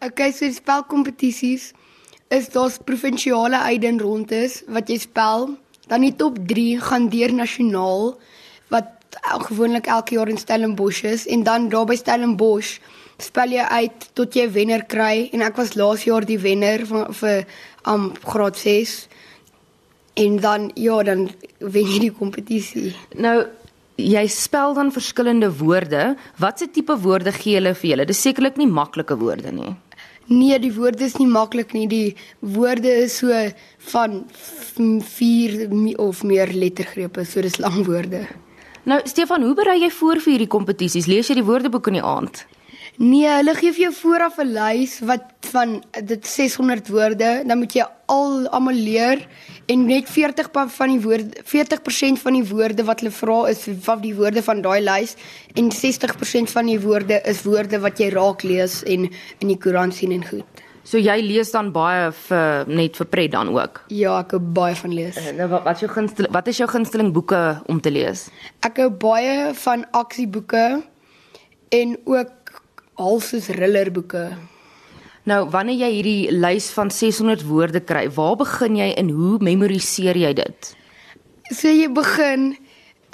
Okay, so die spelkompetisies is daar's provinsiale uitdenrondes wat jy spel. Dan die top 3 gaan deur nasionaal wat el- gewoonlik elke jaar in Stellenbosch is en dan daar by Stellenbosch spel jy uit tot jy wenner kry en ek was laas jaar die wenner van vir um graad 6 en dan ja, dan wen jy die kompetisie. Nou jy spel dan verskillende woorde. Watse tipe woorde gee hulle vir julle? Dis sekerlik nie maklike woorde nie. Nee, die woorde is nie maklik nie. Die woorde is so van 4 of meer lettergrepe, so dis lang woorde. Nou Stefan, hoe berei jy voor vir hierdie kompetisies? Lees jy die woordeboek in die aand? Nee, hulle gee vir jou vooraf 'n lys wat van dit 600 woorde, dan moet jy al almal leer en net 40 pa- van die woorde 40% van die woorde wat hulle vra is van die woorde van daai lys en 60% van die woorde is woorde wat jy raak lees en in die koerant sien en goed. So jy lees dan baie vir net vir pret dan ook. Ja, ek hou baie van lees. Nou wat wat is jou gunsteling wat is jou gunsteling boeke om te lees? Ek hou baie van aksieboeke en ook halfsoos thrillerboeke. Nou wanneer jy hierdie lys van 600 woorde kry, waar begin jy en hoe memoriseer jy dit? So jy begin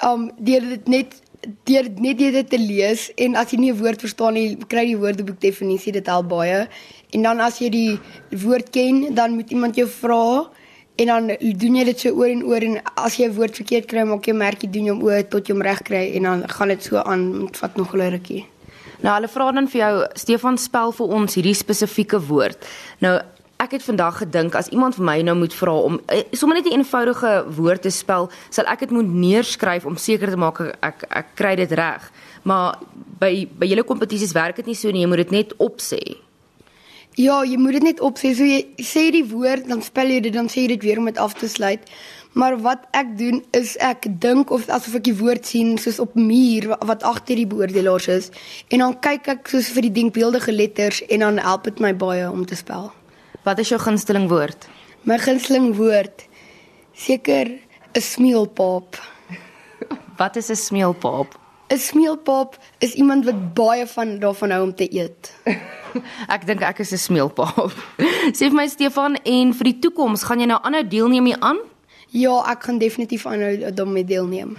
um deur dit net deur net deur dit te lees en as jy nie 'n woord verstaan nie, kry die woordeboek definisie dit help baie. En dan as jy die woord ken, dan moet iemand jou vra en dan doen jy dit so oor en oor en as jy 'n woord verkeerd kry, maak jy 'n merkie doen jy hom oor tot jy hom reg kry en dan gaan dit so aan, vat nog 'n rukkie. Nou hulle vra dan vir jou Stefan spel vir ons hierdie spesifieke woord. Nou ek het vandag gedink as iemand vir my nou moet vra om eh, sommer net 'n eenvoudige woord te spel, sal ek dit moet neerskryf om seker te maak ek ek, ek kry dit reg. Maar by by julle kompetisies werk dit nie so nie, jy moet dit net opsê. Ja, jy moet dit net opsê. So jy sê die woord, dan spel jy dit, dan sê jy dit weer om dit af te sluit. Maar wat ek doen is ek dink of asof ek die woord sien soos op muur wa- wat agter die beoordelaars is en dan kyk ek soos vir die denkbeeldige letters en dan help dit my baie om te spel. Wat is jou gunsteling woord? My gunsteling woord seker 'n smeelpap. Wat is 'n smeelpap? 'n Smeelpap is iemand wat baie van daarvan hou om te eet. Ek dink ek is 'n smeelpap. Sê vir my Stefan en vir die toekoms, gaan jy nou aanhou deelneem hier aan? Ja, ek gaan definitief aanhou daarmee deelneem.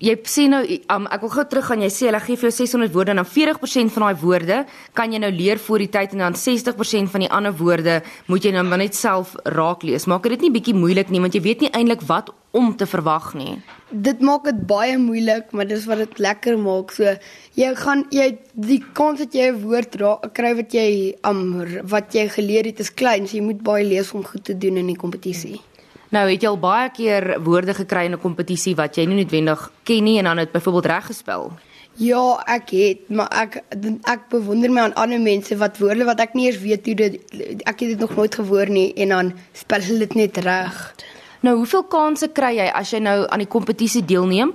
Jy sê nou um, ek wil gou terug gaan. Jy sê hulle gee vir jou 600 woorde en dan 40% van daai woorde kan jy nou leer voor die tyd en dan 60% van die ander woorde moet jy nou maar net self raak lees. Maak dit nie bietjie moeilik nie want jy weet nie eintlik wat om te verwag nie. Dit maak dit baie moeilik, maar dis wat dit lekker maak. So jy gaan jy die kans dat jy 'n woord kry wat jy um wat jy geleer het is klein, so jy moet baie lees om goed te doen in die kompetisie. Nou het jy al baie keer woorde gekry in 'n kompetisie wat jy nie noodwendig ken nie en dan het byvoorbeeld reg gespel. Ja, ek het, maar ek ek bewonder my aan ander mense wat woorde wat ek nie eens weet hoe dit ek het dit nog nooit gehoor nie en dan spel hulle dit net reg. Nou, hoeveel kansse kry jy as jy nou aan die kompetisie deelneem?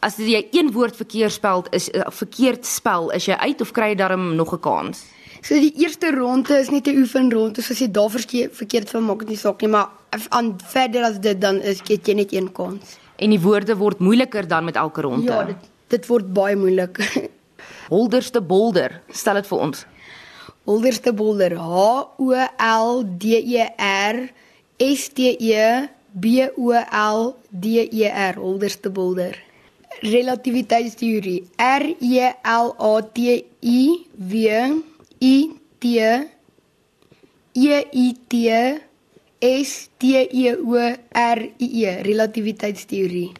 As jy een woord verkeerd spel, is uh, verkeerd spel, is jy uit of kry jy darm nog 'n kans? So die eerste ronde is net 'n oefenronde, so as jy daar verkeerd verkeerd van maak dit nie saak nie, maar aan verder as dit dan is het jy net een kans. En die woorde word moeiliker dan met elke ronde. Ja, dit dit word baie moeilik. Holderste bolder, stel dit vir ons. Holderste bolder H O L D E R S T E B O L D E R Holderste bolder. Relativiteitsteorie R E L A T I W I T E I T S T E O R I E relativiteitsteorie.